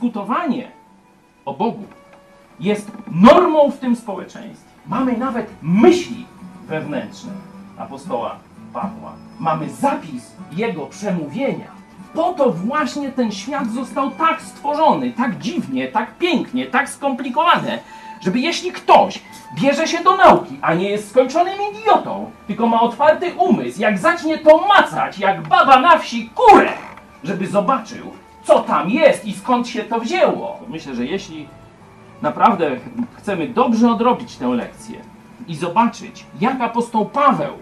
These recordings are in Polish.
dyskutowanie o Bogu jest normą w tym społeczeństwie. Mamy nawet myśli wewnętrzne apostoła Pawła. Mamy zapis jego przemówienia. Po to właśnie ten świat został tak stworzony, tak dziwnie, tak pięknie, tak skomplikowane, żeby jeśli ktoś bierze się do nauki, a nie jest skończonym idiotą, tylko ma otwarty umysł, jak zacznie to macać, jak baba na wsi kurę, żeby zobaczył, co tam jest i skąd się to wzięło. Myślę, że jeśli naprawdę chcemy dobrze odrobić tę lekcję i zobaczyć, jak apostoł Paweł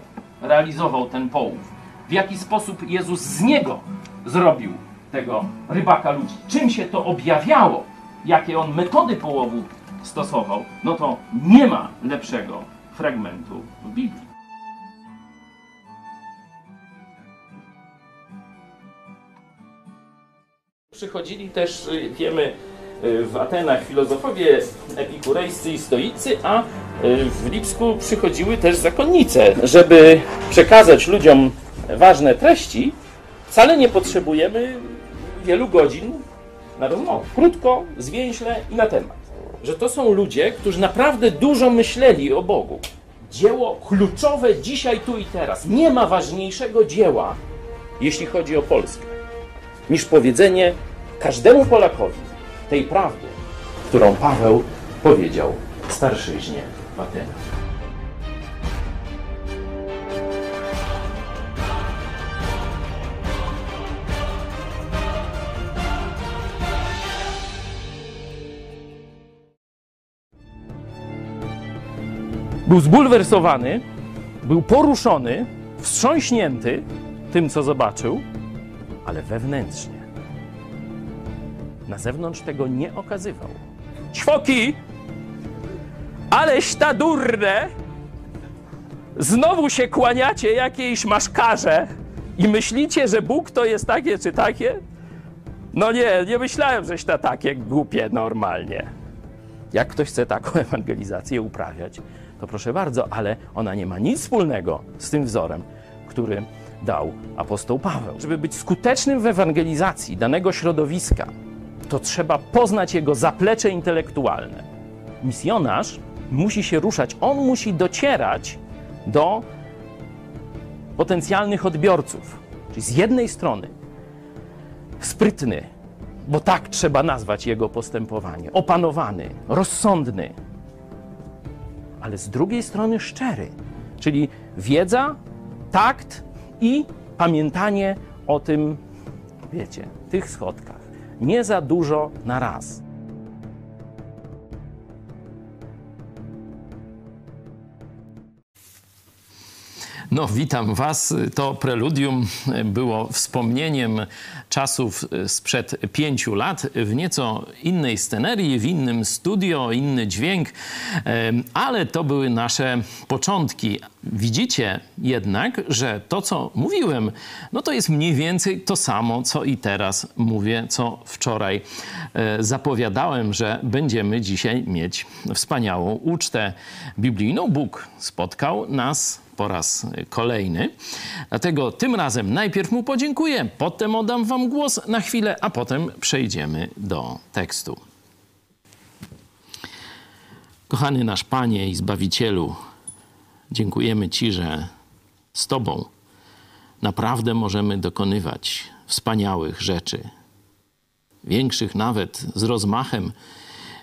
realizował ten połów, w jaki sposób Jezus z niego zrobił tego rybaka ludzi, czym się to objawiało, jakie on metody połowu stosował, no to nie ma lepszego fragmentu w Biblii. Przychodzili też, y, wiemy, y, w Atenach filozofowie epikurejscy i stoicy, a y, w Lipsku przychodziły też zakonnice. Żeby przekazać ludziom ważne treści, wcale nie potrzebujemy wielu godzin na rozmowę. Krótko, zwięźle i na temat. Że to są ludzie, którzy naprawdę dużo myśleli o Bogu. Dzieło kluczowe dzisiaj, tu i teraz. Nie ma ważniejszego dzieła, jeśli chodzi o Polskę, niż powiedzenie każdemu Polakowi tej prawdy, którą Paweł powiedział starszyźnie w Atenach. Był zbulwersowany, był poruszony, wstrząśnięty tym, co zobaczył, ale wewnętrznie. Na zewnątrz tego nie okazywał. Ćwoki! Aleś ta durne! Znowu się kłaniacie jakiejś maszkarze i myślicie, że Bóg to jest takie czy takie? No nie, nie myślałem, żeś to takie głupie normalnie. Jak ktoś chce taką ewangelizację uprawiać, to proszę bardzo, ale ona nie ma nic wspólnego z tym wzorem, który dał apostoł Paweł. Żeby być skutecznym w ewangelizacji danego środowiska, to trzeba poznać jego zaplecze intelektualne. Misjonarz musi się ruszać, on musi docierać do potencjalnych odbiorców. Czyli z jednej strony sprytny, bo tak trzeba nazwać jego postępowanie, opanowany, rozsądny, ale z drugiej strony szczery, czyli wiedza, takt i pamiętanie o tym, wiecie, tych schodkach. Nie za dużo na raz. No, witam Was. To preludium było wspomnieniem czasów sprzed pięciu lat w nieco innej scenerii, w innym studio, inny dźwięk, ale to były nasze początki. Widzicie jednak, że to, co mówiłem, no to jest mniej więcej to samo, co i teraz mówię, co wczoraj e, zapowiadałem, że będziemy dzisiaj mieć wspaniałą ucztę biblijną. Bóg spotkał nas po raz kolejny. Dlatego tym razem najpierw mu podziękuję, potem oddam wam głos na chwilę, a potem przejdziemy do tekstu. Kochany nasz Panie i Zbawicielu, dziękujemy Ci, że z Tobą naprawdę możemy dokonywać wspaniałych rzeczy, większych nawet z rozmachem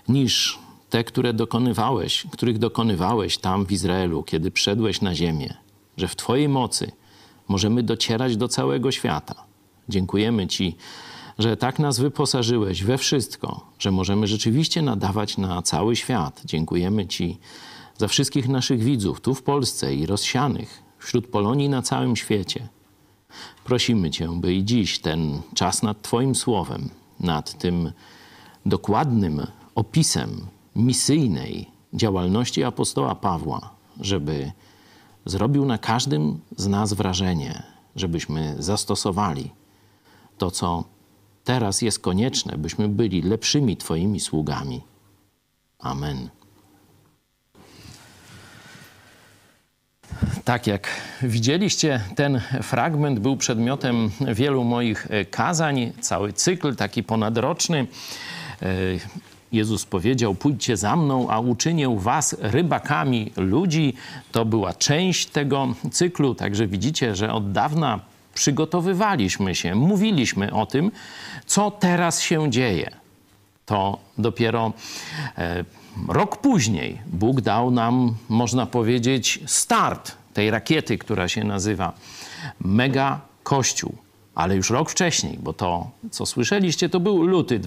niż te, które dokonywałeś, których dokonywałeś tam w Izraelu, kiedy wszedłeś na ziemię, że w Twojej mocy możemy docierać do całego świata. Dziękujemy Ci, że tak nas wyposażyłeś we wszystko, że możemy rzeczywiście nadawać na cały świat. Dziękujemy Ci za wszystkich naszych widzów tu w Polsce i rozsianych wśród Polonii na całym świecie. Prosimy Cię, by i dziś ten czas nad Twoim słowem, nad tym dokładnym opisem misyjnej działalności apostoła Pawła, żeby zrobił na każdym z nas wrażenie, żebyśmy zastosowali to, co teraz jest konieczne, byśmy byli lepszymi Twoimi sługami. Amen. Tak jak widzieliście, ten fragment był przedmiotem wielu moich kazań, cały cykl taki ponadroczny. Jezus powiedział: Pójdźcie za mną, a uczynię was rybakami ludzi. To była część tego cyklu, także widzicie, że od dawna przygotowywaliśmy się, mówiliśmy o tym, co teraz się dzieje. To dopiero e, rok później Bóg dał nam, można powiedzieć, start tej rakiety, która się nazywa Mega Kościół. Ale już rok wcześniej, bo to, co słyszeliście, to był luty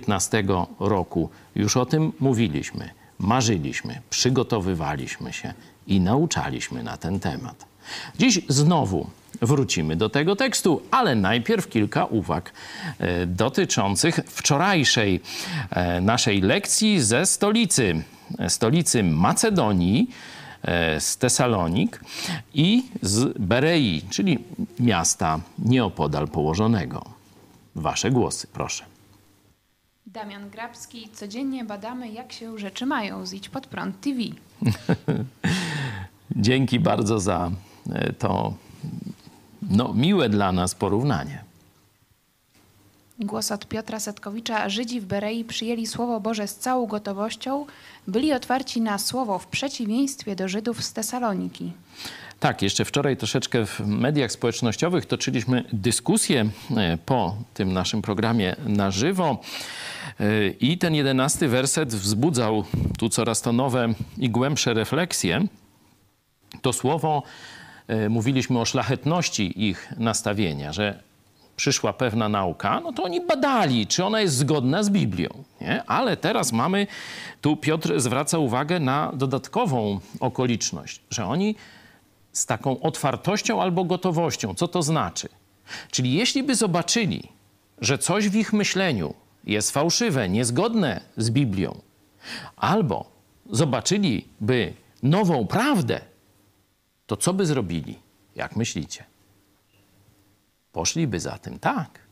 2015 roku. Już o tym mówiliśmy, marzyliśmy, przygotowywaliśmy się i nauczaliśmy na ten temat. Dziś znowu wrócimy do tego tekstu, ale najpierw kilka uwag e, dotyczących wczorajszej e, naszej lekcji ze stolicy, stolicy Macedonii, e, z Tesalonik i z Berei, czyli miasta nieopodal położonego. Wasze głosy, proszę. Damian Grabski, codziennie badamy, jak się rzeczy mają. Zidź pod prąd TV. Dzięki bardzo za to no, miłe dla nas porównanie. Głos od Piotra Setkowicza. Żydzi w Berei przyjęli Słowo Boże z całą gotowością, byli otwarci na Słowo w przeciwieństwie do Żydów z Tesaloniki. Tak, jeszcze wczoraj troszeczkę w mediach społecznościowych toczyliśmy dyskusję e, po tym naszym programie na żywo. E, I ten jedenasty werset wzbudzał tu coraz to nowe i głębsze refleksje. To słowo E, mówiliśmy o szlachetności ich nastawienia, że przyszła pewna nauka, no to oni badali, czy ona jest zgodna z Biblią. Nie? Ale teraz mamy, tu Piotr zwraca uwagę na dodatkową okoliczność, że oni z taką otwartością albo gotowością, co to znaczy? Czyli jeśli by zobaczyli, że coś w ich myśleniu jest fałszywe, niezgodne z Biblią, albo zobaczyliby nową prawdę, to co by zrobili? Jak myślicie? Poszliby za tym, tak.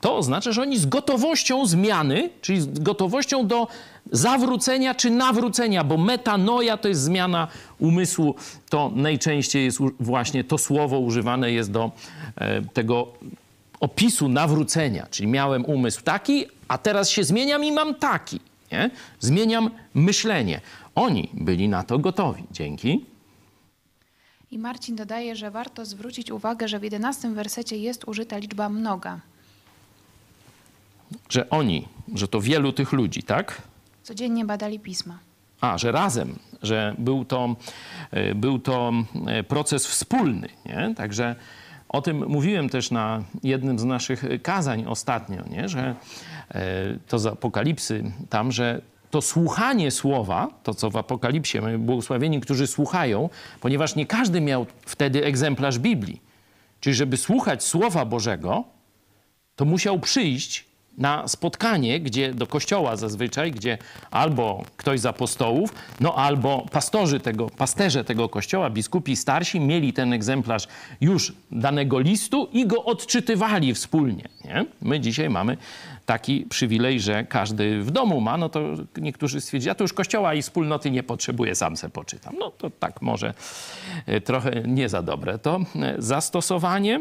To oznacza, że oni z gotowością zmiany, czyli z gotowością do zawrócenia czy nawrócenia, bo metanoja to jest zmiana umysłu, to najczęściej jest właśnie to słowo używane jest do e, tego opisu nawrócenia, czyli miałem umysł taki, a teraz się zmieniam i mam taki. Nie? Zmieniam myślenie. Oni byli na to gotowi. Dzięki. I Marcin dodaje, że warto zwrócić uwagę, że w jedenastym wersecie jest użyta liczba mnoga. Że oni, że to wielu tych ludzi, tak? Codziennie badali pisma. A, że razem, że był to, e, był to e, proces wspólny, nie? Także o tym mówiłem też na jednym z naszych kazań ostatnio, nie? że e, to z Apokalipsy tam, że to słuchanie słowa, to co w Apokalipsie, mamy błogosławieni, którzy słuchają, ponieważ nie każdy miał wtedy egzemplarz Biblii. Czyli żeby słuchać Słowa Bożego, to musiał przyjść na spotkanie, gdzie do kościoła zazwyczaj, gdzie albo ktoś z apostołów, no albo pastorzy tego, pasterze tego kościoła, biskupi starsi mieli ten egzemplarz już danego listu i go odczytywali wspólnie. Nie? My dzisiaj mamy taki przywilej, że każdy w domu ma, no to niektórzy stwierdzili, ja to już kościoła i wspólnoty nie potrzebuję, sam se poczytam. No to tak może e, trochę nie za dobre to e, zastosowanie.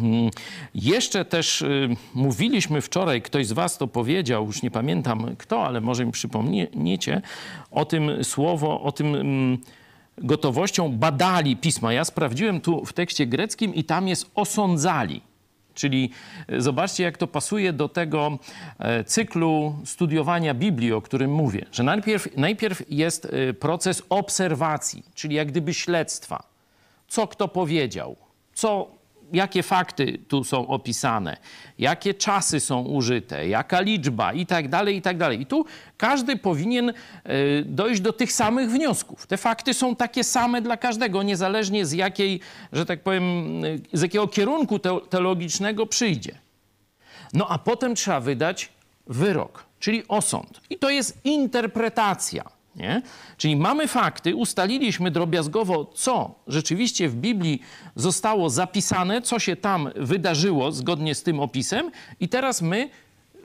Mm, jeszcze też y, mówiliśmy wczoraj, ktoś z Was to powiedział, już nie pamiętam kto, ale może mi przypomniecie o tym słowo, o tym mm, gotowością badali pisma. Ja sprawdziłem tu w tekście greckim i tam jest osądzali. Czyli e, zobaczcie, jak to pasuje do tego e, cyklu studiowania Biblii, o którym mówię, że najpierw, najpierw jest e, proces obserwacji, czyli jak gdyby śledztwa. Co kto powiedział, co jakie fakty tu są opisane, jakie czasy są użyte, jaka liczba i tak dalej, i tak dalej. I tu każdy powinien e, dojść do tych samych wniosków. Te fakty są takie same dla każdego, niezależnie z jakiej, że tak powiem, e, z jakiego kierunku teologicznego przyjdzie. No a potem trzeba wydać wyrok, czyli osąd. I to jest interpretacja. Nie? Czyli mamy fakty, ustaliliśmy drobiazgowo, co rzeczywiście w Biblii zostało zapisane, co się tam wydarzyło zgodnie z tym opisem, i teraz my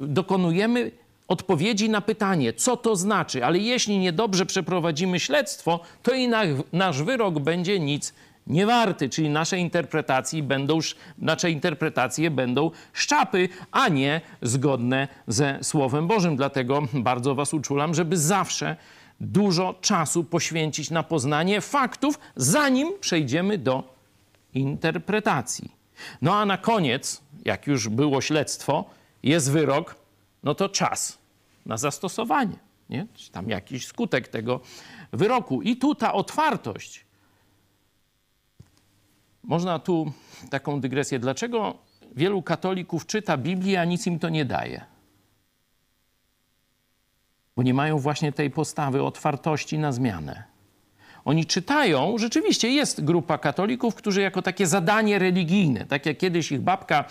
dokonujemy odpowiedzi na pytanie, co to znaczy, ale jeśli niedobrze przeprowadzimy śledztwo, to i na, nasz wyrok będzie nic niewarty, czyli nasze interpretacje będą, nasze interpretacje będą szczapy, a nie zgodne ze Słowem Bożym. Dlatego bardzo Was uczulam, żeby zawsze dużo czasu poświęcić na poznanie faktów, zanim przejdziemy do interpretacji. No a na koniec, jak już było śledztwo, jest wyrok, no to czas na zastosowanie, nie? Czy tam jakiś skutek tego wyroku. I tu ta otwartość. Można tu taką dygresję. Dlaczego wielu katolików czyta Biblię, a nic im to nie daje? Bo nie mają właśnie tej postawy otwartości na zmianę. Oni czytają, rzeczywiście jest grupa katolików, którzy jako takie zadanie religijne, tak jak kiedyś ich babka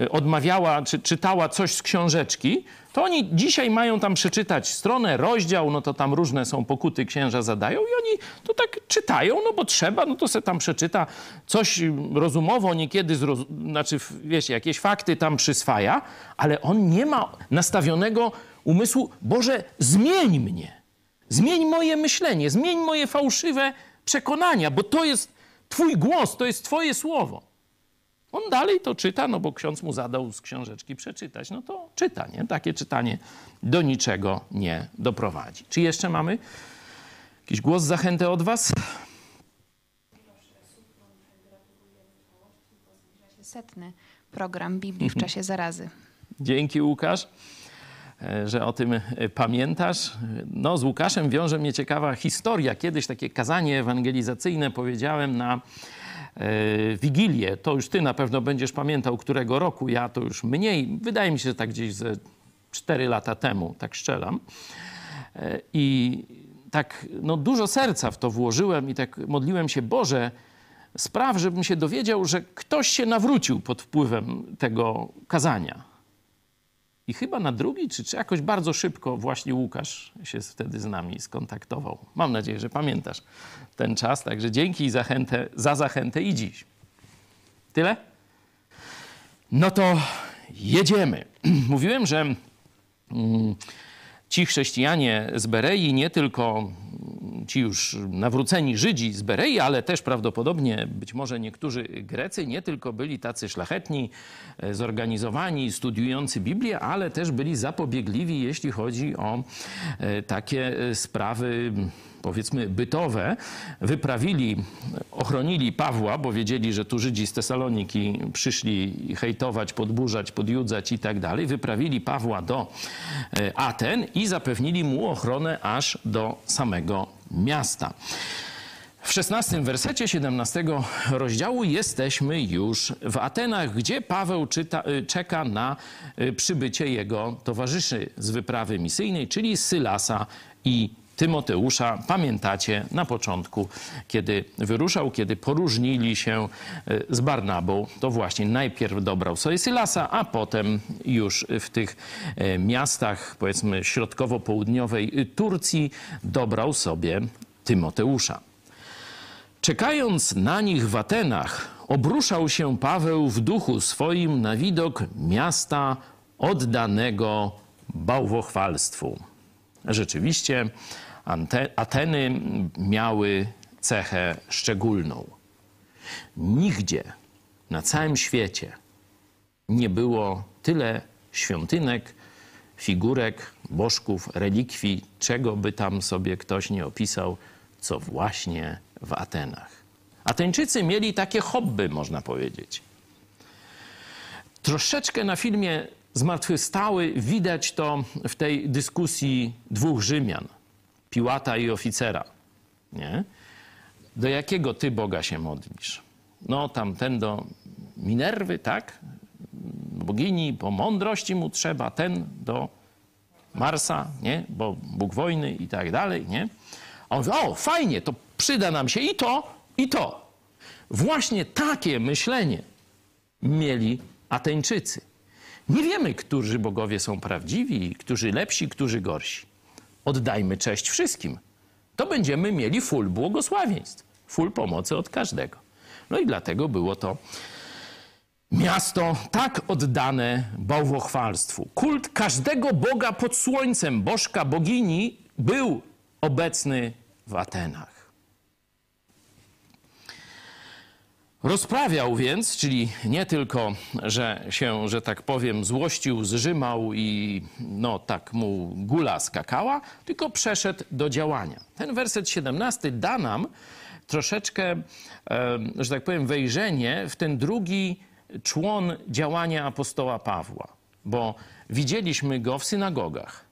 e, odmawiała, czy czytała coś z książeczki, to oni dzisiaj mają tam przeczytać stronę, rozdział, no to tam różne są pokuty księża zadają i oni to tak czytają, no bo trzeba, no to se tam przeczyta coś rozumowo, niekiedy, zroz... znaczy wiesz, jakieś fakty tam przyswaja, ale on nie ma nastawionego umysłu, Boże, zmień mnie. Zmień moje myślenie, zmień moje fałszywe przekonania, bo to jest Twój głos, to jest Twoje słowo. On dalej to czyta, no bo ksiądz mu zadał z książeczki przeczytać. No to czyta, nie? Takie czytanie do niczego nie doprowadzi. Czy jeszcze mamy jakiś głos zachęty od Was? Setny program Biblii w czasie zarazy. Dzięki, Łukasz. E, że o tym e, pamiętasz. No, z Łukaszem wiąże mnie ciekawa historia. Kiedyś takie kazanie ewangelizacyjne powiedziałem na e, Wigilię. To już ty na pewno będziesz pamiętał, którego roku. Ja to już mniej. Wydaje mi się, że tak gdzieś ze 4 lata temu, tak strzelam. I tak no, dużo serca w to włożyłem i tak modliłem się, Boże, spraw, żebym się dowiedział, że ktoś się nawrócił pod wpływem tego kazania i chyba na drugi, czy, czy jakoś bardzo szybko właśnie Łukasz się wtedy z nami skontaktował. Mam nadzieję, że pamiętasz ten czas. Także dzięki zachętę, za zachętę i dziś. Tyle? No to jedziemy. Mówiłem, że mm, ci chrześcijanie z Berei nie tylko ci już nawróceni Żydzi z Berei, ale też prawdopodobnie być może niektórzy Grecy nie tylko byli tacy szlachetni, e, zorganizowani, studiujący Biblię, ale też byli zapobiegliwi, jeśli chodzi o e, takie e, sprawy powiedzmy bytowe, wyprawili, ochronili Pawła, bo wiedzieli, że tu Żydzi z Tesaloniki przyszli hejtować, podburzać, podjudzać i tak dalej. Wyprawili Pawła do Aten i zapewnili mu ochronę aż do samego miasta. W 16 wersecie 17 rozdziału jesteśmy już w Atenach, gdzie Paweł czyta, y, czeka na y, przybycie jego towarzyszy z wyprawy misyjnej, czyli Sylasa i Tymoteusza. Pamiętacie na początku, kiedy wyruszał, kiedy poróżnili się y, z Barnabą, to właśnie najpierw dobrał sobie Sylasa, a potem już w tych miastach, powiedzmy, środkowo-południowej Turcji dobrał sobie Tymoteusza. Czekając na nich w Atenach, obruszał się Paweł w duchu swoim na widok miasta oddanego bałwochwalstwu. Rzeczywiście Ateny miały cechę szczególną. Nigdzie na całym świecie nie było tyle świątynek, figurek, bożków, relikwii, czego by tam sobie ktoś nie opisał, co właśnie w Atenach. Ateńczycy mieli takie hobby, można powiedzieć. Troszeczkę na filmie Zmartwychwstały widać to w tej dyskusji dwóch Rzymian, Piłata i oficera. Nie? Do jakiego ty Boga się modlisz? No tamten do Minerwy, tak? Bogini, bo mądrości mu trzeba, ten do Marsa, nie? Bo Bóg wojny i tak dalej, nie? A on mówi, o fajnie, to przyda nam się i to, i to. Właśnie takie myślenie mieli Ateńczycy. Nie wiemy, którzy bogowie są prawdziwi, którzy lepsi, którzy gorsi. Oddajmy cześć wszystkim. To będziemy mieli full błogosławieństw, full pomocy od każdego. No i dlatego było to Miasto tak oddane bałwochwalstwu. Kult każdego boga pod słońcem, bożka, bogini był obecny w Atenach. Rozprawiał więc, czyli nie tylko, że się, że tak powiem, złościł, zrzymał i no tak mu gula skakała, tylko przeszedł do działania. Ten werset 17 da nam troszeczkę, że tak powiem, wejrzenie w ten drugi człon działania apostoła Pawła, bo widzieliśmy go w synagogach.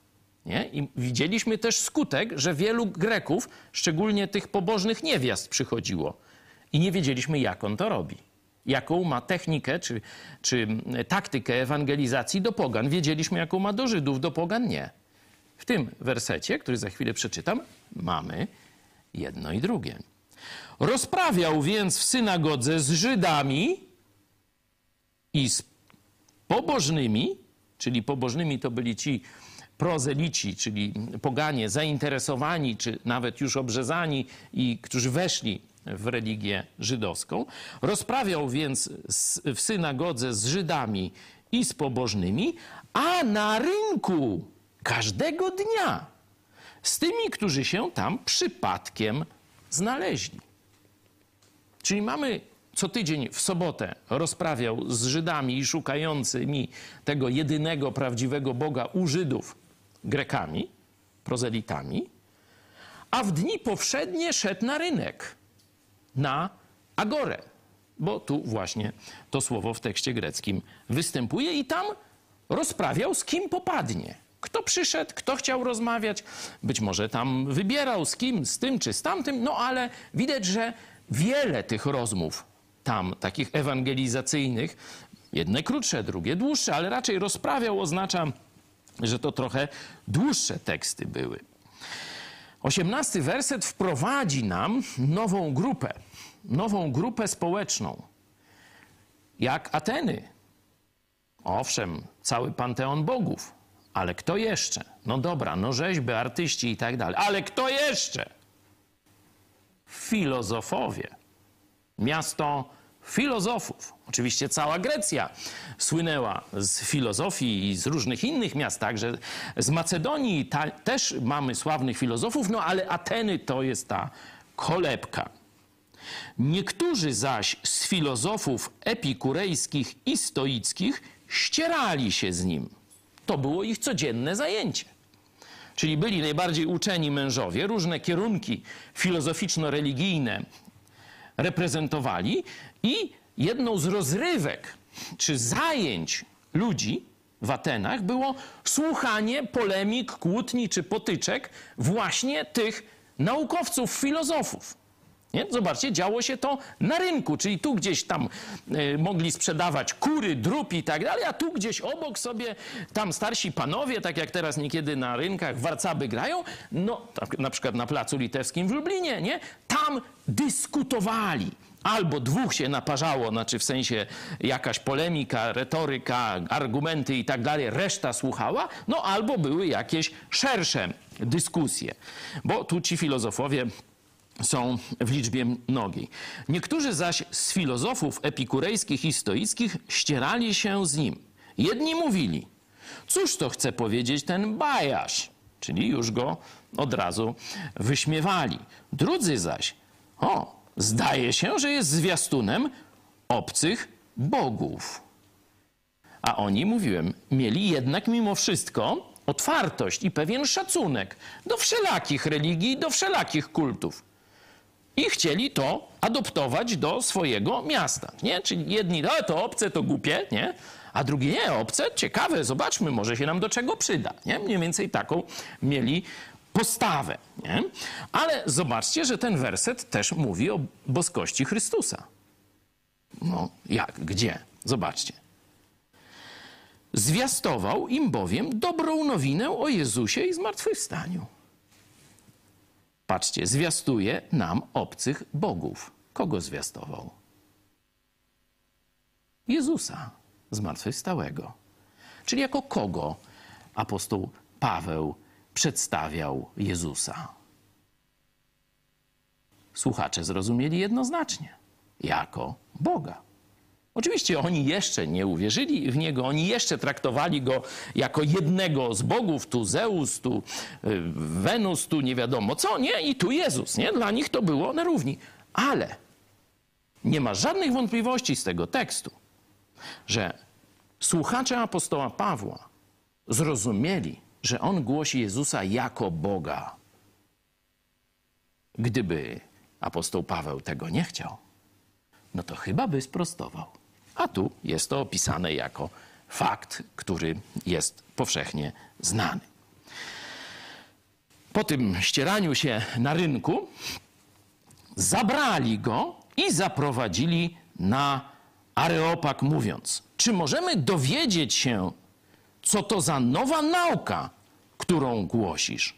Nie? I widzieliśmy też skutek, że wielu Greków, szczególnie tych pobożnych niewiast, przychodziło i nie wiedzieliśmy, jak on to robi. Jaką ma technikę czy, czy taktykę ewangelizacji do pogan. Wiedzieliśmy, jaką ma do Żydów, do pogan nie. W tym wersecie, który za chwilę przeczytam, mamy jedno i drugie. Rozprawiał więc w synagodze z Żydami i z pobożnymi, czyli pobożnymi to byli ci prozelici, czyli poganie zainteresowani, czy nawet już obrzezani i którzy weszli w religię żydowską. Rozprawiał więc w synagodze z Żydami i z pobożnymi, a na rynku każdego dnia z tymi, którzy się tam przypadkiem znaleźli. Czyli mamy co tydzień w sobotę rozprawiał z Żydami i szukającymi tego jedynego prawdziwego Boga u Żydów, Grekami, prozelitami, a w dni powszednie szedł na rynek na agorę, bo tu właśnie to słowo w tekście greckim występuje i tam rozprawiał z kim popadnie. Kto przyszedł, kto chciał rozmawiać, być może tam wybierał z kim, z tym czy z tamtym, no ale widać, że wiele tych rozmów tam, takich ewangelizacyjnych, jedne krótsze, drugie dłuższe, ale raczej rozprawiał oznacza, że to trochę dłuższe teksty były. Osiemnasty werset wprowadzi nam nową grupę, nową grupę społeczną, jak Ateny. Owszem, cały panteon bogów, ale kto jeszcze? No dobra, no rzeźby, artyści i tak dalej, ale kto jeszcze? Filozofowie. Miasto filozofów. Oczywiście cała Grecja słynęła z filozofii i z różnych innych miast, także z Macedonii ta, też mamy sławnych filozofów, no ale Ateny to jest ta kolebka. Niektórzy zaś z filozofów epikurejskich i stoickich ścierali się z nim. To było ich codzienne zajęcie. Czyli byli najbardziej uczeni mężowie, różne kierunki filozoficzno-religijne reprezentowali i jedną z rozrywek czy zajęć ludzi w Atenach było słuchanie polemik, kłótni czy potyczek właśnie tych naukowców, filozofów. Nie? Zobaczcie, działo się to na rynku, czyli tu gdzieś tam y, mogli sprzedawać kury, drób i tak dalej, a tu gdzieś obok sobie tam starsi panowie, tak jak teraz niekiedy na rynkach warcaby grają, no tak, na przykład na Placu Litewskim w Lublinie, nie? Tam dyskutowali. Albo dwóch się naparzało, znaczy w sensie jakaś polemika, retoryka, argumenty i tak dalej, reszta słuchała, no albo były jakieś szersze dyskusje. Bo tu ci filozofowie są w liczbie mnogiej. Niektórzy zaś z filozofów epikurejskich i stoickich ścierali się z nim. Jedni mówili, cóż to chce powiedzieć ten bajarz, czyli już go od razu wyśmiewali. Drudzy zaś, o, zdaje się, że jest zwiastunem obcych bogów. A oni, mówiłem, mieli jednak mimo wszystko otwartość i pewien szacunek do wszelakich religii, do wszelakich kultów i chcieli to adoptować do swojego miasta. Nie? Czyli jedni, no to obce, to głupie, nie? a drugi, nie, obce, ciekawe, zobaczmy, może się nam do czego przyda. Nie? Mniej więcej taką mieli postawę. Nie? Ale zobaczcie, że ten werset też mówi o boskości Chrystusa. No, jak, gdzie? Zobaczcie. Zwiastował im bowiem dobrą nowinę o Jezusie i zmartwychwstaniu. Patrzcie, zwiastuje nam obcych bogów. Kogo zwiastował? Jezusa, zmartwychwstałego. Czyli jako kogo apostoł Paweł przedstawiał Jezusa? Słuchacze zrozumieli jednoznacznie. Jako Boga. Oczywiście oni jeszcze nie uwierzyli w niego, oni jeszcze traktowali go jako jednego z bogów, tu Zeus, tu y, Wenus, tu nie wiadomo co, nie? I tu Jezus, nie? Dla nich to było na równi. Ale nie ma żadnych wątpliwości z tego tekstu, że słuchacze apostoła Pawła zrozumieli, że on głosi Jezusa jako Boga. Gdyby apostoł Paweł tego nie chciał, no to chyba by sprostował. A tu jest to opisane jako fakt, który jest powszechnie znany. Po tym ścieraniu się na rynku zabrali go i zaprowadzili na Areopag, mówiąc: Czy możemy dowiedzieć się, co to za nowa nauka, którą głosisz?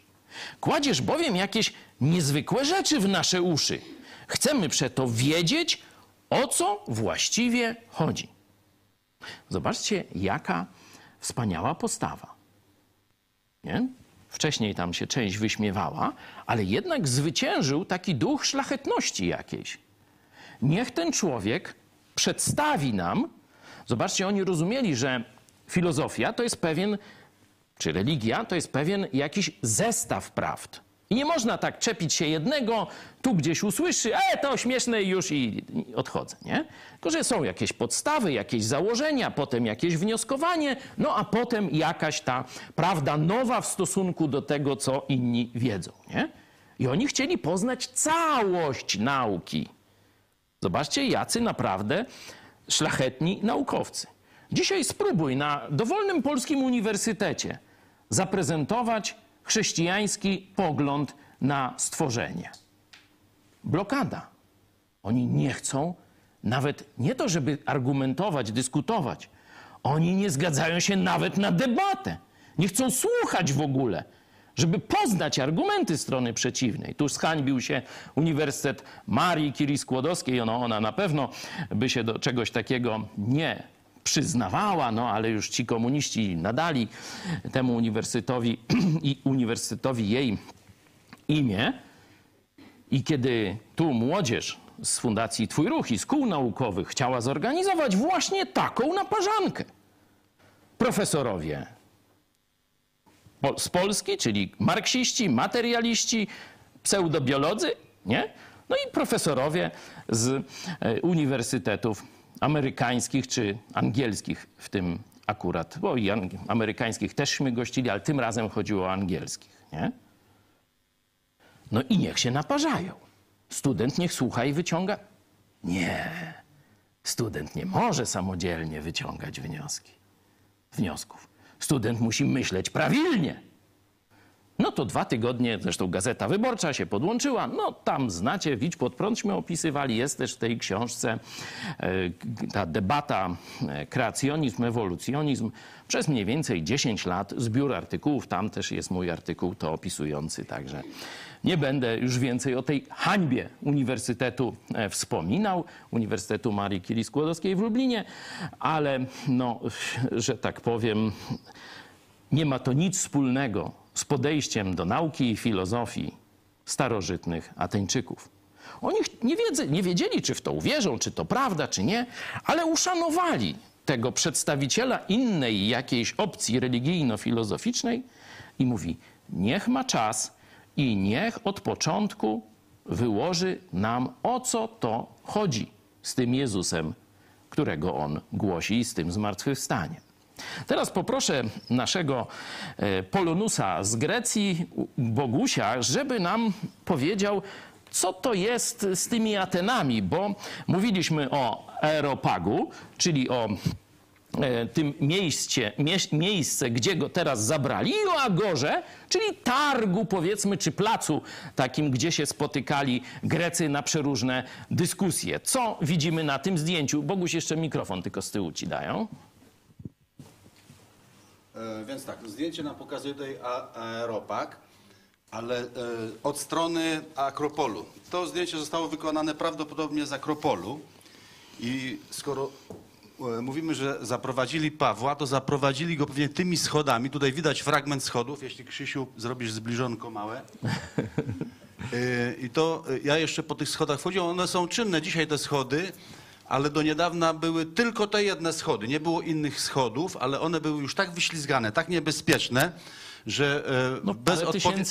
Kładziesz bowiem jakieś niezwykłe rzeczy w nasze uszy. Chcemy przeto wiedzieć, o co właściwie chodzi. Zobaczcie, jaka wspaniała postawa. Nie? Wcześniej tam się część wyśmiewała, ale jednak zwyciężył taki duch szlachetności jakiejś. Niech ten człowiek przedstawi nam, zobaczcie, oni rozumieli, że filozofia to jest pewien, czy religia to jest pewien jakiś zestaw prawd. I nie można tak czepić się jednego, tu gdzieś usłyszy, e, to śmieszne już i odchodzę, nie? Tylko, że są jakieś podstawy, jakieś założenia, potem jakieś wnioskowanie, no a potem jakaś ta prawda nowa w stosunku do tego, co inni wiedzą, nie? I oni chcieli poznać całość nauki. Zobaczcie, jacy naprawdę szlachetni naukowcy. Dzisiaj spróbuj na dowolnym polskim uniwersytecie zaprezentować chrześcijański pogląd na stworzenie. Blokada. Oni nie chcą nawet nie to, żeby argumentować, dyskutować. Oni nie zgadzają się nawet na debatę. Nie chcą słuchać w ogóle, żeby poznać argumenty strony przeciwnej. Tu zhańbił się Uniwersytet Marii Curie Skłodowskiej. No, ona na pewno by się do czegoś takiego nie przyznawała, no ale już ci komuniści nadali temu uniwersytetowi i uniwersytetowi jej imię. I kiedy tu młodzież z Fundacji Twój Ruch i z kół naukowych chciała zorganizować właśnie taką naparzankę, profesorowie z Polski, czyli marksiści, materialiści, pseudobiolodzy, nie? No i profesorowie z e, uniwersytetów amerykańskich czy angielskich w tym akurat, bo i amerykańskich teżśmy gościli, ale tym razem chodziło o angielskich, nie? No i niech się naparzają. Student niech słucha i wyciąga. Nie. Student nie może samodzielnie wyciągać wnioski, wniosków. Student musi myśleć prawilnie. No to dwa tygodnie, zresztą Gazeta Wyborcza się podłączyła. No tam znacie, Widź pod prądśmy opisywali. Jest też w tej książce e, ta debata e, kreacjonizm, ewolucjonizm. Przez mniej więcej 10 lat zbiór artykułów. Tam też jest mój artykuł to opisujący, także nie będę już więcej o tej hańbie Uniwersytetu e, wspominał, Uniwersytetu Marii Curie Skłodowskiej w Lublinie, ale no, że tak powiem, nie ma to nic wspólnego z podejściem do nauki i filozofii starożytnych Ateńczyków. Oni nie, wiedzy, nie wiedzieli, czy w to uwierzą, czy to prawda, czy nie, ale uszanowali tego przedstawiciela innej jakiejś opcji religijno-filozoficznej i mówi: Niech ma czas i niech od początku wyłoży nam, o co to chodzi z tym Jezusem, którego on głosi, i z tym zmartwychwstaniem. Teraz poproszę naszego e, Polonusa z Grecji, Bogusia, żeby nam powiedział, co to jest z tymi Atenami, bo mówiliśmy o Aeropagu, czyli o e, tym miejsce, miejsce, gdzie go teraz zabrali, i o Agorze, czyli targu, powiedzmy, czy placu takim, gdzie się spotykali Grecy na przeróżne dyskusje. Co widzimy na tym zdjęciu? Boguś, jeszcze mikrofon tylko z tyłu ci dają. E, więc tak, zdjęcie nam pokazuje tutaj aeropag, ale e, od strony Akropolu. To zdjęcie zostało wykonane prawdopodobnie z Akropolu i skoro e, mówimy, że zaprowadzili Pawła, to zaprowadzili go pewnie tymi schodami. Tutaj widać fragment schodów, jeśli Krzysiu zrobisz zbliżonko małe. I to ja jeszcze po tych schodach wchodziłem, one są czynne dzisiaj te schody, ale do niedawna były tylko te jedne schody. Nie było innych schodów, ale one były już tak wyślizgane, tak niebezpieczne, że e, No, bez,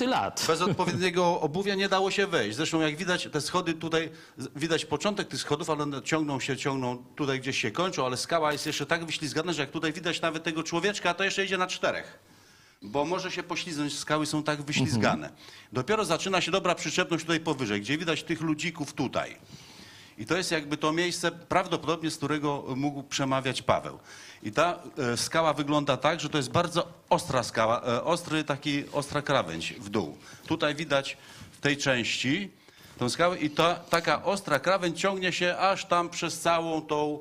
lat. bez odpowiedniego obuwia nie dało się wejść. Zresztą jak widać, te schody tutaj, widać początek tych schodów, ale one ciągną się, ciągną tutaj gdzieś się kończą, ale skała jest jeszcze tak wyślizgana, że jak tutaj widać nawet tego człowieczka, to jeszcze idzie na czterech. Bo może się poślizgnąć, skały są tak wyślizgane. Dopiero zaczyna się dobra przyczepność tutaj powyżej, gdzie widać tych ludzików tutaj. I to jest jakby to miejsce prawdopodobnie, z którego mógł przemawiać Paweł. I ta e, skała wygląda tak, że to jest bardzo ostra skała, e, ostry taki, ostra krawędź w dół. Tutaj widać w tej części tą skałę i ta taka ostra krawędź ciągnie się aż tam przez całą tą,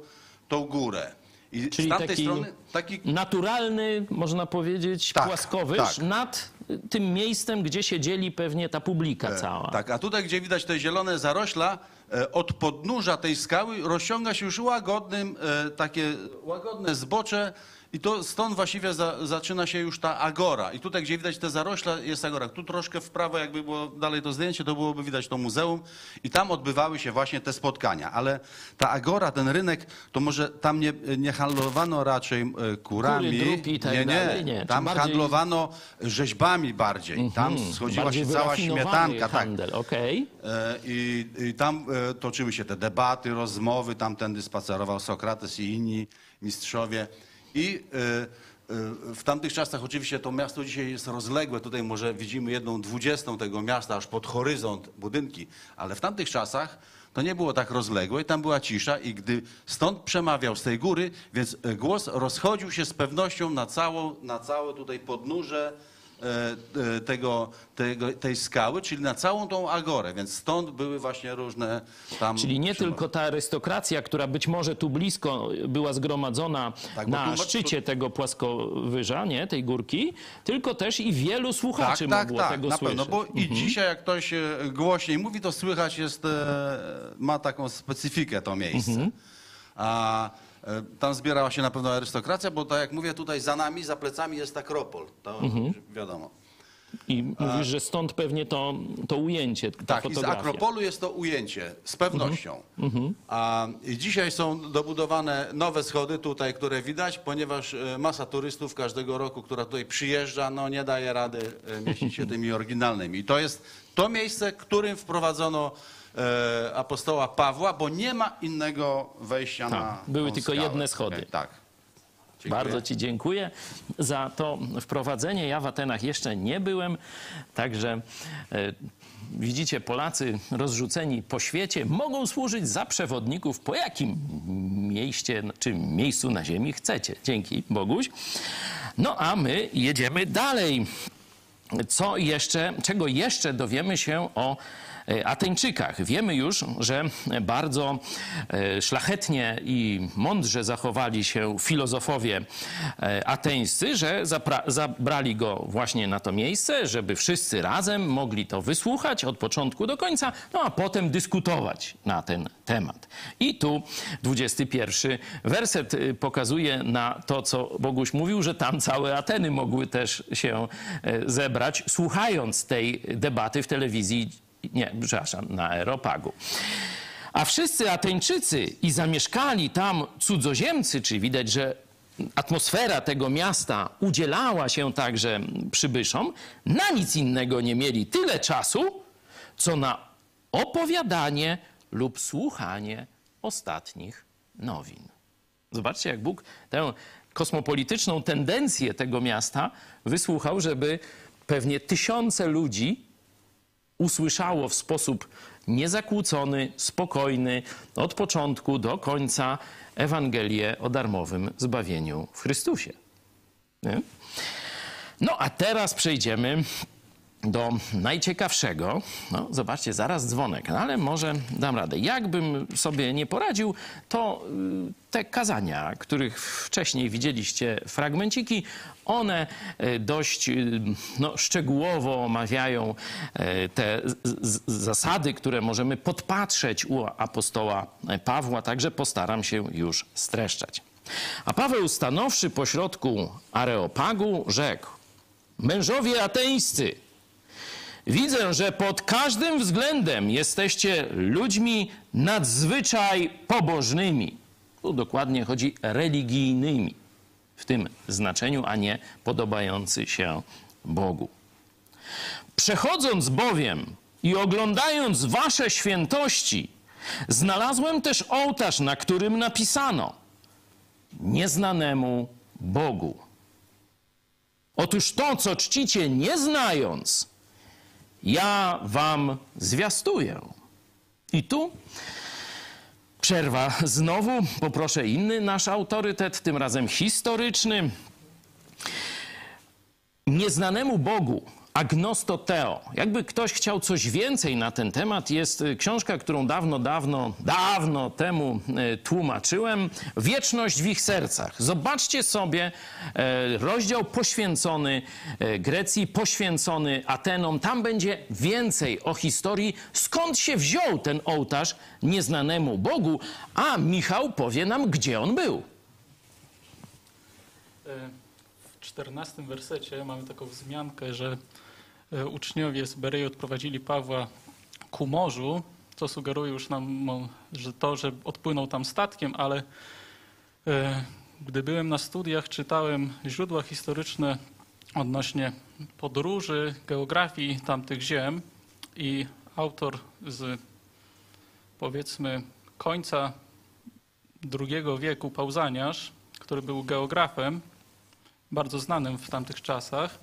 tą górę. I Czyli z taki- strony taki Naturalny, można powiedzieć, Tak, płaskowyż tak. nad tym miejscem, gdzie się dzieli pewnie ta publika cała. Tak, a tutaj, gdzie widać te zielone zarośla, e, od podnóża tej skały rozciąga się już łagodnym, e, takie łagodne zbocze i to stąd właściwie za, zaczyna się już ta agora. I tutaj, gdzie widać te zarośla, jest agora. Tu troszkę w prawo, jakby było dalej to zdjęcie, to byłoby widać to muzeum i tam odbywały się właśnie te spotkania. Ale ta agora, ten rynek, to może tam nie, nie handlowano raczej e, kurami. Kury, drupi tak nie, nie? Nie, Tam bardziej- handlowano rzeźbami bardziej. Tam schodziła Bardziej się cała śmietanka. Tak. handel, okej. E, I, I tam e, toczyły się te debaty, rozmowy, tamtędy spacerował Sokrates i inni mistrzowie. I e, e, w tamtych czasach oczywiście to miasto dzisiaj jest rozległe. Tutaj może widzimy jedną dwudziestą tego miasta, aż pod horyzont budynki. Ale w tamtych czasach to nie było tak rozległe i tam była cisza i gdy stąd przemawiał z tej góry, więc głos rozchodził się z pewnością na, całą, na całe tutaj podnóże tego, tego, tej skały, czyli na całą tą agorę, więc stąd były właśnie różne tam... Czyli nie tylko ta arystokracja, która być może tu blisko była zgromadzona Tak, na tu- szczycie tego płaskowyża, nie, tej górki, tylko też i wielu Tak, słuchaczy tak, mogło tak, tego na słyszeć. pewno, bo i dzisiaj jak ktoś e, głośniej mówi, to słychać jest, e, ma taką specyfikę to miejsce. Mhm. A e, tam zbierała się na pewno arystokracja, bo tak jak mówię, tutaj za nami, za plecami jest Akropol, to Mhm. wiadomo. I mówisz, że stąd pewnie to, to ujęcie, ta Tak, z fotografia. Mhm. Akropolu jest to ujęcie, z pewnością. A i dzisiaj są dobudowane nowe schody tutaj, które widać, ponieważ e, masa turystów każdego roku, która tutaj przyjeżdża, no nie daje rady e, mieścić się tymi oryginalnymi. I to jest to miejsce, którym wprowadzono e, apostoła Pawła, bo nie ma innego wejścia Tak, na były tylko skałę. jedne schody. Okej, Tak. Dziękuję. Bardzo Ci dziękuję za to wprowadzenie. Ja w Atenach jeszcze nie byłem, także e, widzicie, Polacy rozrzuceni po świecie mogą służyć za przewodników po jakim mieście czy miejscu na ziemi chcecie. Dzięki, Boguś. No a my jedziemy dalej. Co jeszcze, czego jeszcze dowiemy się o Ateńczykach? Wiemy już, że bardzo e, szlachetnie i mądrze zachowali się filozofowie e, ateńscy, że zabrali go właśnie na to miejsce, żeby wszyscy razem mogli to wysłuchać od początku do końca, no a potem dyskutować na ten temat. I tu 21 werset y, pokazuje na to, co Boguś mówił, że tam całe Ateny mogły też się e, zebrać, słuchając tej debaty w telewizji, nie, przepraszam, na Aeropagu. A wszyscy Ateńczycy i zamieszkali tam cudzoziemcy, czyli widać, że atmosfera tego miasta udzielała się także przybyszom, na nic innego nie mieli tyle czasu, co na opowiadanie lub słuchanie ostatnich nowin. Zobaczcie, jak Bóg tę kosmopolityczną tendencję tego miasta wysłuchał, żeby pewnie tysiące ludzi usłyszało w sposób niezakłócony, spokojny, od początku do końca Ewangelię o darmowym zbawieniu w Chrystusie. Nie? No a teraz przejdziemy do najciekawszego. No, zobaczcie, zaraz dzwonek, no, ale może dam radę. Jakbym sobie nie poradził, to y, te kazania, których wcześniej widzieliście fragmenciki, one y, dość y, no, szczegółowo omawiają te zasady, które możemy podpatrzeć u apostoła Pawła, także postaram się już streszczać. A Paweł stanowszy pośrodku Areopagu rzekł, mężowie ateńscy, Widzę, że pod każdym względem jesteście ludźmi nadzwyczaj pobożnymi. Tu dokładnie chodzi religijnymi w tym znaczeniu, a nie podobający się Bogu. Przechodząc bowiem i oglądając wasze świętości, znalazłem też ołtarz, na którym napisano nieznanemu Bogu. Otóż to, co czcicie nie znając, ja wam zwiastuję. I tu przerwa. Znowu poproszę inny nasz autorytet, tym razem historyczny. Nieznanemu Bogu Agnostoteo. Jakby ktoś chciał coś więcej na ten temat, jest y, książka, którą dawno, dawno, dawno temu y, tłumaczyłem. Wieczność w ich sercach. Zobaczcie sobie e, rozdział poświęcony e, Grecji, poświęcony Atenom. Tam będzie więcej o historii, skąd się wziął ten ołtarz nieznanemu Bogu, a Michał powie nam, gdzie on był. E, w czternastym wersecie mamy taką wzmiankę, że uczniowie z Berei odprowadzili Pawła ku morzu, co sugeruje już nam że to, że odpłynął tam statkiem, ale e, gdy byłem na studiach, czytałem źródła historyczne odnośnie podróży, geografii tamtych ziem i autor z powiedzmy końca II wieku, Pauzaniarz, który był geografem, bardzo znanym w tamtych czasach,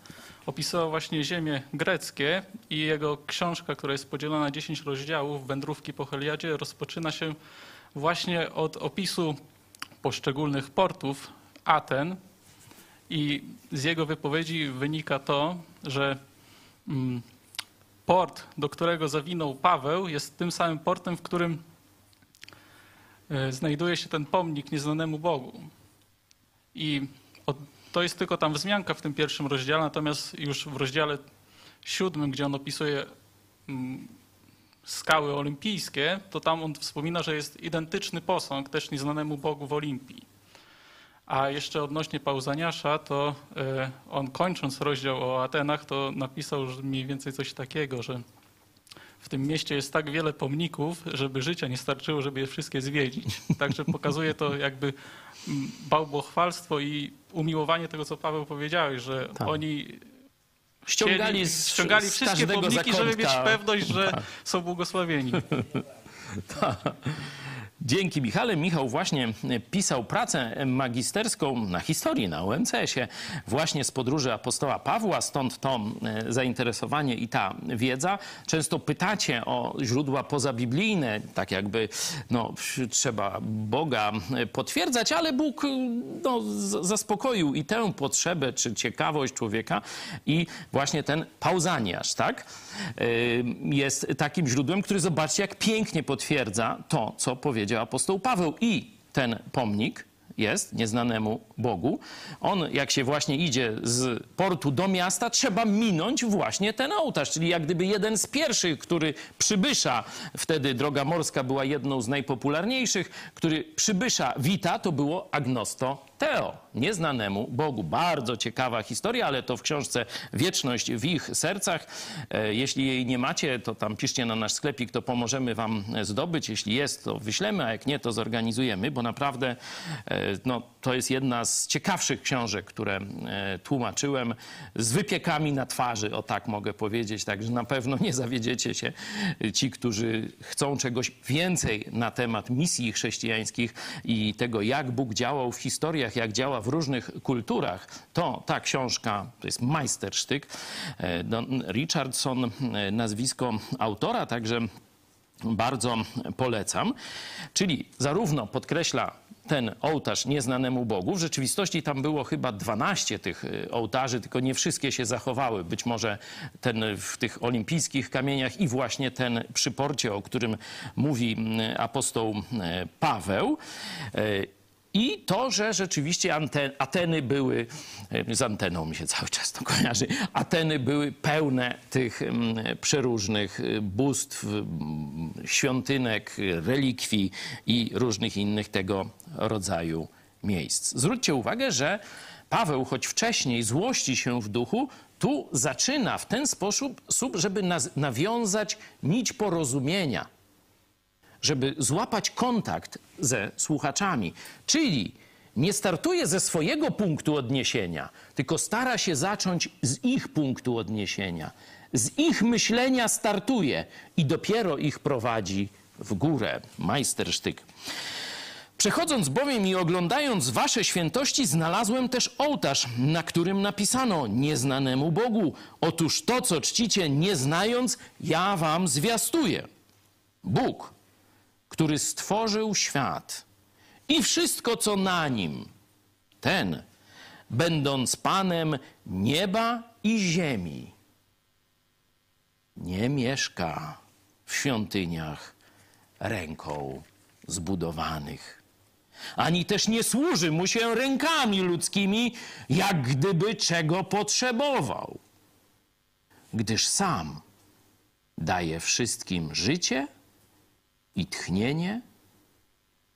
opisywał właśnie ziemię greckie i jego książka, która jest podzielona na 10 rozdziałów, Wędrówki po Heliadzie, rozpoczyna się właśnie od opisu poszczególnych portów Aten i z jego wypowiedzi wynika to, że mm, port, do którego zawinął Paweł, jest tym samym portem, w którym e, znajduje się ten pomnik nieznanemu Bogu. I od to jest tylko tam wzmianka w tym pierwszym rozdziale, natomiast już w rozdziale siódmym, gdzie on opisuje mm, skały olimpijskie, to tam on wspomina, że jest identyczny posąg też nieznanemu Bogu w Olimpii. A jeszcze odnośnie Pauzaniasza, to e, on kończąc rozdział o Atenach, to napisał mniej więcej coś takiego, że w tym mieście jest tak wiele pomników, żeby życia nie starczyło, żeby je wszystkie zwiedzić. Także pokazuje to jakby bałbochwalstwo i umiłowanie tego, co Paweł powiedziałeś, że tak. oni ściągali, z, ściągali wszystkie pomniki, zakątka. żeby mieć pewność, że tak. są błogosławieni. tak. Dzięki Michale. Michał właśnie pisał pracę magisterską na historii na OMCS-ie właśnie z podróży apostoła Pawła, stąd to e, zainteresowanie i ta wiedza. Często pytacie o źródła pozabiblijne, tak jakby no, trzeba Boga potwierdzać, ale Bóg no, zaspokoił i tę potrzebę czy ciekawość człowieka i właśnie ten pauzaniarz, tak? E, jest takim źródłem, który zobaczcie, jak pięknie potwierdza to, co powiedział powiedział apostoł Paweł. I ten pomnik jest nieznanemu Bogu. On, jak się właśnie idzie z portu do miasta, trzeba minąć właśnie ten ołtarz, czyli jak gdyby jeden z pierwszych, który przybysza, wtedy droga morska była jedną z najpopularniejszych, który przybysza wita, to było agnosto Teo, nieznanemu Bogu. Bardzo ciekawa historia, ale to w książce Wieczność w ich sercach. E, jeśli jej nie macie, to tam piszcie na nasz sklepik, to pomożemy wam zdobyć. Jeśli jest, to wyślemy, a jak nie, to zorganizujemy, bo naprawdę e, no, to jest jedna z ciekawszych książek, które e, tłumaczyłem, z wypiekami na twarzy, o tak mogę powiedzieć. Także na pewno nie zawiedziecie się ci, którzy chcą czegoś więcej na temat misji chrześcijańskich i tego, jak Bóg działał w historiach jak działa w różnych kulturach, to ta książka to jest majstersztyk. E, Don Richardson, e, nazwisko autora, także bardzo polecam. Czyli zarówno podkreśla ten ołtarz nieznanemu Bogu. W rzeczywistości tam było chyba 12 tych e, ołtarzy, tylko nie wszystkie się zachowały. Być może ten w tych olimpijskich kamieniach i właśnie ten przy porcie, o którym mówi apostoł Paweł. I to, że rzeczywiście Ateny były, z anteną mi się cały czas to kojarzy, Ateny były pełne tych przeróżnych e, bóstw, świątynek, relikwii i różnych innych tego rodzaju miejsc. Zwróćcie uwagę, że Paweł, choć wcześniej złości się w duchu, tu zaczyna w ten sposób, żeby nawiązać nić porozumienia, żeby złapać kontakt ze słuchaczami. Czyli nie startuje ze swojego punktu odniesienia, tylko stara się zacząć z ich punktu odniesienia. Z ich myślenia startuje i dopiero ich prowadzi w górę. Majstersztyk. Przechodząc bowiem i oglądając wasze świętości, znalazłem też ołtarz, na którym napisano nieznanemu Bogu. Otóż to, co czcicie nie znając, ja wam zwiastuję. Bóg, który stworzył świat i wszystko, co na nim, ten, będąc Panem nieba i ziemi, nie mieszka w świątyniach ręką zbudowanych. Ani też nie służy mu się rękami ludzkimi, jak gdyby czego potrzebował, gdyż sam daje wszystkim życie i tchnienie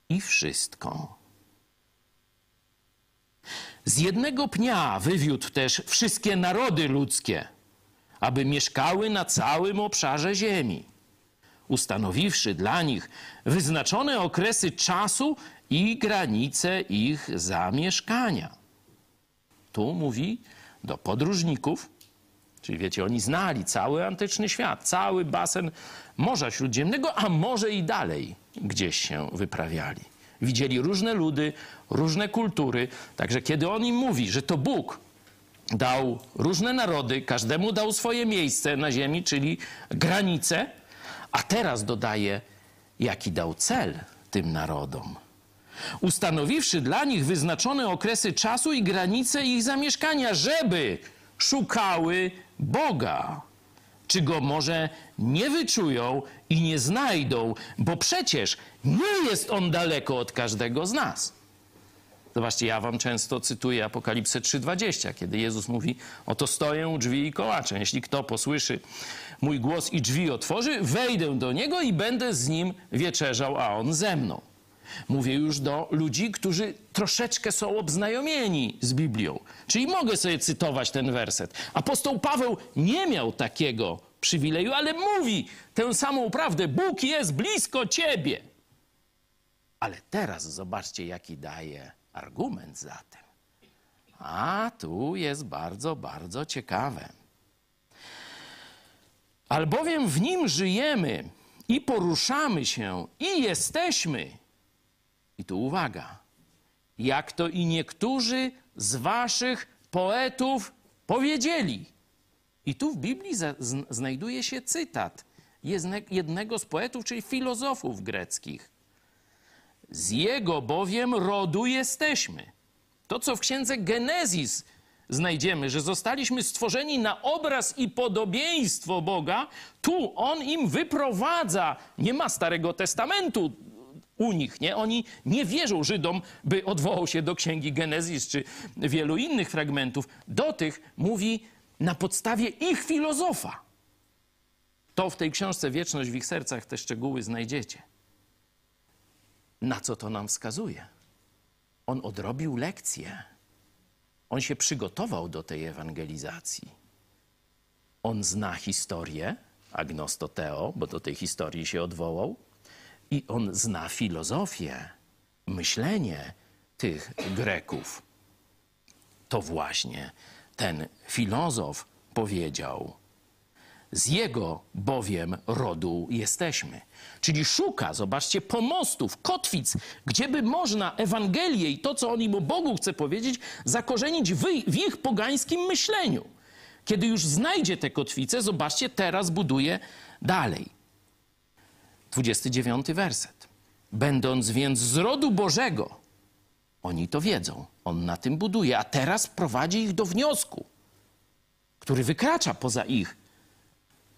i wszystko. Z jednego pnia wywiódł też wszystkie narody ludzkie, aby mieszkały na całym obszarze ziemi, ustanowiwszy dla nich wyznaczone okresy czasu i granice ich zamieszkania. Tu mówi do podróżników, czyli wiecie, oni znali cały antyczny świat, cały basen Morza Śródziemnego, a może i dalej gdzieś się wyprawiali. Widzieli różne ludy, różne kultury, także kiedy on im mówi, że to Bóg dał różne narody, każdemu dał swoje miejsce na ziemi, czyli granice, a teraz dodaje, jaki dał cel tym narodom ustanowiwszy dla nich wyznaczone okresy czasu i granice ich zamieszkania, żeby szukały Boga. Czy go może nie wyczują i nie znajdą, bo przecież nie jest on daleko od każdego z nas. Zobaczcie, ja wam często cytuję Apokalipsę 3:20, kiedy Jezus mówi: Oto stoję u drzwi i kołaczę. Jeśli kto posłyszy mój głos i drzwi otworzy, wejdę do niego i będę z nim wieczerzał, a on ze mną. Mówię już do ludzi, którzy troszeczkę są obznajomieni z Biblią. Czyli mogę sobie cytować ten werset. Apostoł Paweł nie miał takiego przywileju, ale mówi tę samą prawdę. Bóg jest blisko ciebie. Ale teraz zobaczcie, jaki daje argument za tym. A tu jest bardzo, bardzo ciekawe. Albowiem w nim żyjemy i poruszamy się i jesteśmy i tu uwaga. Jak to i niektórzy z waszych poetów powiedzieli. I tu w Biblii znajduje się cytat jednego z poetów, czyli filozofów greckich. Z jego bowiem rodu jesteśmy. To, co w księdze Genezis znajdziemy, że zostaliśmy stworzeni na obraz i podobieństwo Boga, tu on im wyprowadza. Nie ma Starego Testamentu u nich, nie? Oni nie wierzą Żydom, by odwołał się do księgi Genezis czy wielu innych fragmentów. Do tych mówi na podstawie ich filozofa. To w tej książce Wieczność w ich sercach te szczegóły znajdziecie. Na co to nam wskazuje? On odrobił lekcję. On się przygotował do tej ewangelizacji. On zna historię, agnostoteo, bo do tej historii się odwołał i on zna filozofię, myślenie tych Greków. To właśnie ten filozof powiedział: Z jego bowiem rodu jesteśmy. Czyli szuka, zobaczcie, pomostów, kotwic, gdzieby można Ewangelię i to, co on im o Bogu chce powiedzieć, zakorzenić w, w ich pogańskim myśleniu. Kiedy już znajdzie te kotwice, zobaczcie, teraz buduje dalej. 29 werset. Będąc więc z rodu Bożego, oni to wiedzą, on na tym buduje, a teraz prowadzi ich do wniosku, który wykracza poza ich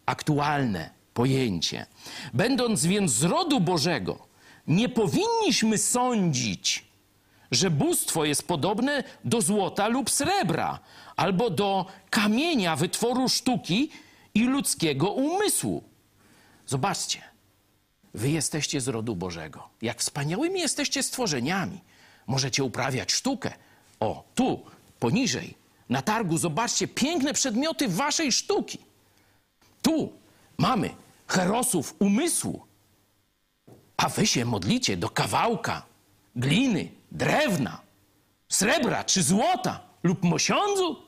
aktualne pojęcie. Będąc więc z rodu Bożego, nie powinniśmy sądzić, że bóstwo jest podobne do złota lub srebra, albo do kamienia wytworu sztuki i ludzkiego umysłu. Zobaczcie, Wy jesteście z rodu Bożego. Jak wspaniałymi jesteście stworzeniami. Możecie uprawiać sztukę. O, tu poniżej, na targu, zobaczcie, piękne przedmioty waszej sztuki. Tu mamy herosów umysłu, a wy się modlicie do kawałka gliny, drewna, srebra czy złota lub mosiądzu.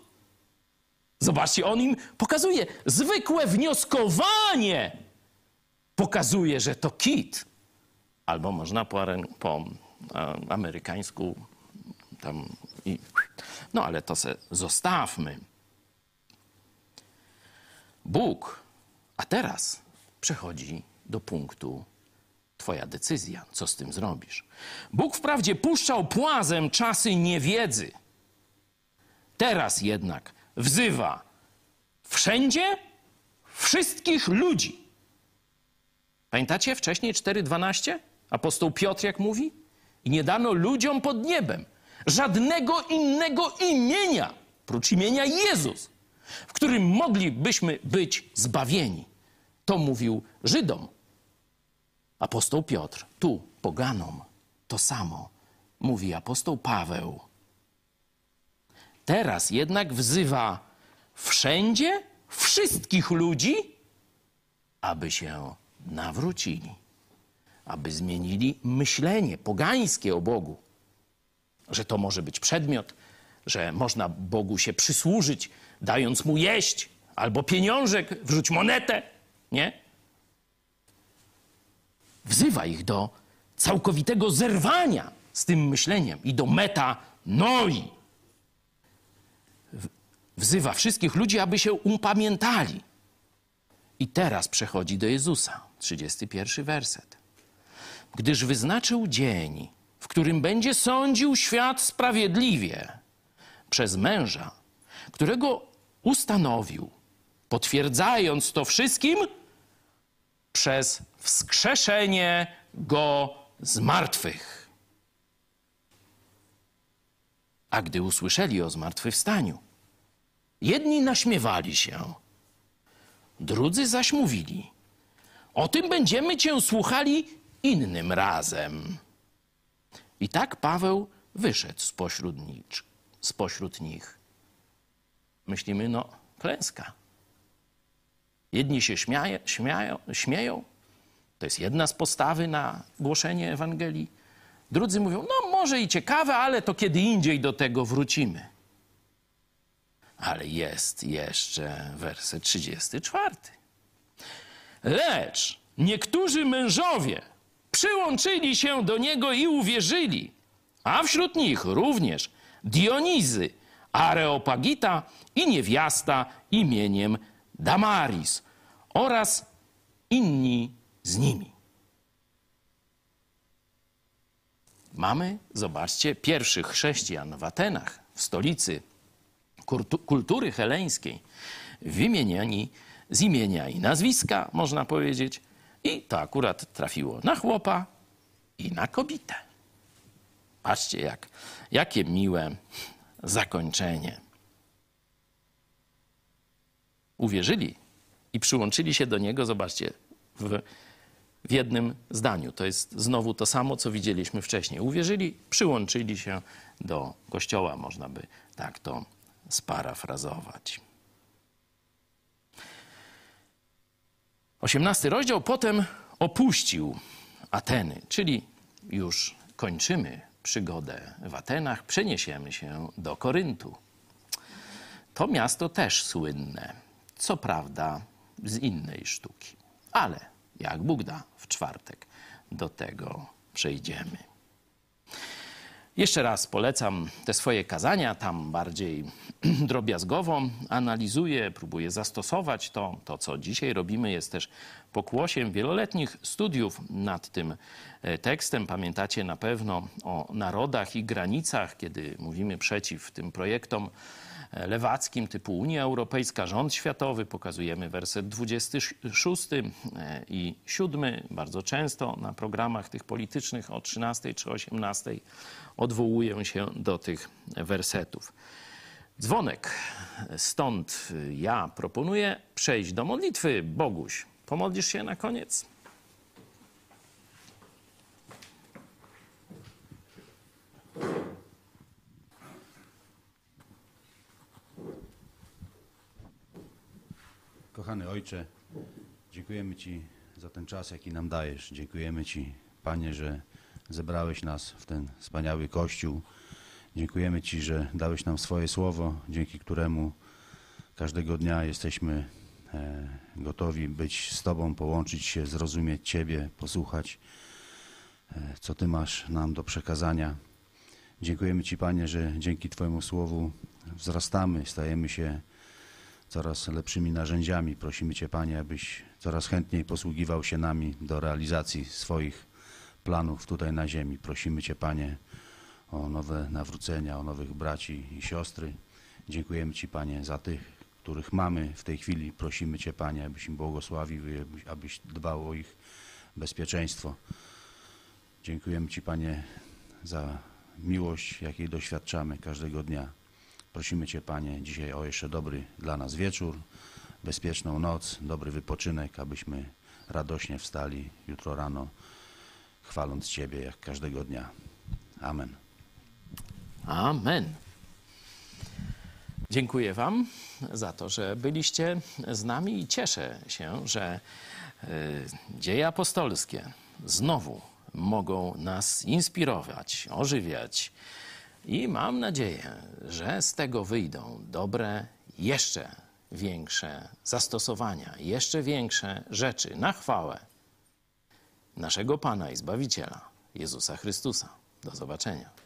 Zobaczcie, on im pokazuje zwykłe wnioskowanie. Pokazuje, że to kit. Albo można po, po a, amerykańsku tam i... No ale to se zostawmy. Bóg, a teraz przechodzi do punktu Twoja decyzja, co z tym zrobisz. Bóg wprawdzie puszczał płazem czasy niewiedzy. Teraz jednak wzywa wszędzie wszystkich ludzi. Pamiętacie wcześniej 4.12? Apostoł Piotr jak mówi? I nie dano ludziom pod niebem żadnego innego imienia, prócz imienia Jezus, w którym moglibyśmy być zbawieni. To mówił Żydom. Apostoł Piotr, tu poganom, to samo mówi apostoł Paweł. Teraz jednak wzywa wszędzie wszystkich ludzi, aby się nawrócili, aby zmienili myślenie pogańskie o Bogu, że to może być przedmiot, że można Bogu się przysłużyć, dając mu jeść, albo pieniążek, wrzuć monetę, nie? Wzywa ich do całkowitego zerwania z tym myśleniem i do metanoi. W- Wzywa wszystkich ludzi, aby się upamiętali. I teraz przechodzi do Jezusa, 31 werset. Gdyż wyznaczył dzień, w którym będzie sądził świat sprawiedliwie przez męża, którego ustanowił, potwierdzając to wszystkim przez wskrzeszenie go z martwych. A gdy usłyszeli o zmartwychwstaniu, jedni naśmiewali się, drudzy zaś mówili: O tym będziemy cię słuchali innym razem. I tak Paweł wyszedł spośród. Spośród nich. Myślimy, no, klęska. Jedni się śmieje, śmieją, śmieją. To jest jedna z postawy na głoszenie Ewangelii. Drudzy mówią, no może i ciekawe, ale to kiedy indziej do tego wrócimy. Ale jest jeszcze werset 34. Lecz niektórzy mężowie przyłączyli się do niego i uwierzyli, a wśród nich również Dionizy, Areopagita i niewiasta imieniem Damaris oraz inni z nimi. Mamy, zobaczcie, pierwszych chrześcijan w Atenach, w stolicy kultu- kultury heleńskiej, wymieniani z imienia i nazwiska, można powiedzieć, i to akurat trafiło na chłopa i na kobietę. Patrzcie, jak, jakie miłe zakończenie. Uwierzyli i przyłączyli się do niego, zobaczcie, w, w jednym zdaniu. To jest znowu to samo, co widzieliśmy wcześniej. Uwierzyli, przyłączyli się do kościoła, można by tak to sparafrazować. 18 rozdział potem opuścił Ateny, czyli już kończymy przygodę w Atenach, przeniesiemy się do Koryntu. To miasto też słynne, co prawda z innej sztuki, ale jak Bóg da, w czwartek do tego przejdziemy. Jeszcze raz polecam te swoje kazania, tam bardziej drobiazgowo analizuję, próbuję zastosować to. To, co dzisiaj robimy, jest też pokłosiem wieloletnich studiów nad tym e, tekstem. Pamiętacie na pewno o narodach i granicach, kiedy mówimy przeciw tym projektom lewackim typu Unia Europejska, rząd światowy. Pokazujemy werset 26 e, i 7 bardzo często na programach tych politycznych o 13 czy 18 odwołuję się do tych wersetów. Dzwonek. Stąd ja proponuję przejść do modlitwy. Boguś, pomodlisz się na koniec? Kochany Ojcze, dziękujemy Ci za ten czas, jaki nam dajesz. Dziękujemy Ci, Panie, że zebrałeś nas w ten wspaniały Kościół. Dziękujemy Ci, że dałeś nam swoje słowo, dzięki któremu każdego dnia jesteśmy e, gotowi być z Tobą, połączyć się, zrozumieć Ciebie, posłuchać, e, co Ty masz nam do przekazania. Dziękujemy Ci, Panie, że dzięki Twojemu słowu wzrastamy, stajemy się coraz lepszymi narzędziami. Prosimy Cię, Panie, abyś coraz chętniej posługiwał się nami do realizacji swoich planów tutaj na ziemi. Prosimy Cię, Panie, o nowe nawrócenia, o nowych braci i siostry. Dziękujemy Ci, Panie, za tych, których mamy w tej chwili. Prosimy Cię, Panie, abyś im błogosławił i abyś- abyś dbał o ich bezpieczeństwo. Dziękujemy Ci, Panie, za miłość, jakiej doświadczamy każdego dnia. Prosimy Cię, Panie, dzisiaj o jeszcze dobry dla nas wieczór, bezpieczną noc, dobry wypoczynek, abyśmy radośnie wstali jutro rano, chwaląc Ciebie jak każdego dnia. Amen. Amen. Dziękuję Wam za to, że byliście z nami i cieszę się, że y, dzieje apostolskie znowu mogą nas inspirować, ożywiać i mam nadzieję, że z tego wyjdą dobre, jeszcze większe zastosowania, jeszcze większe rzeczy na chwałę naszego Pana i Zbawiciela, Jezusa Chrystusa. Do zobaczenia.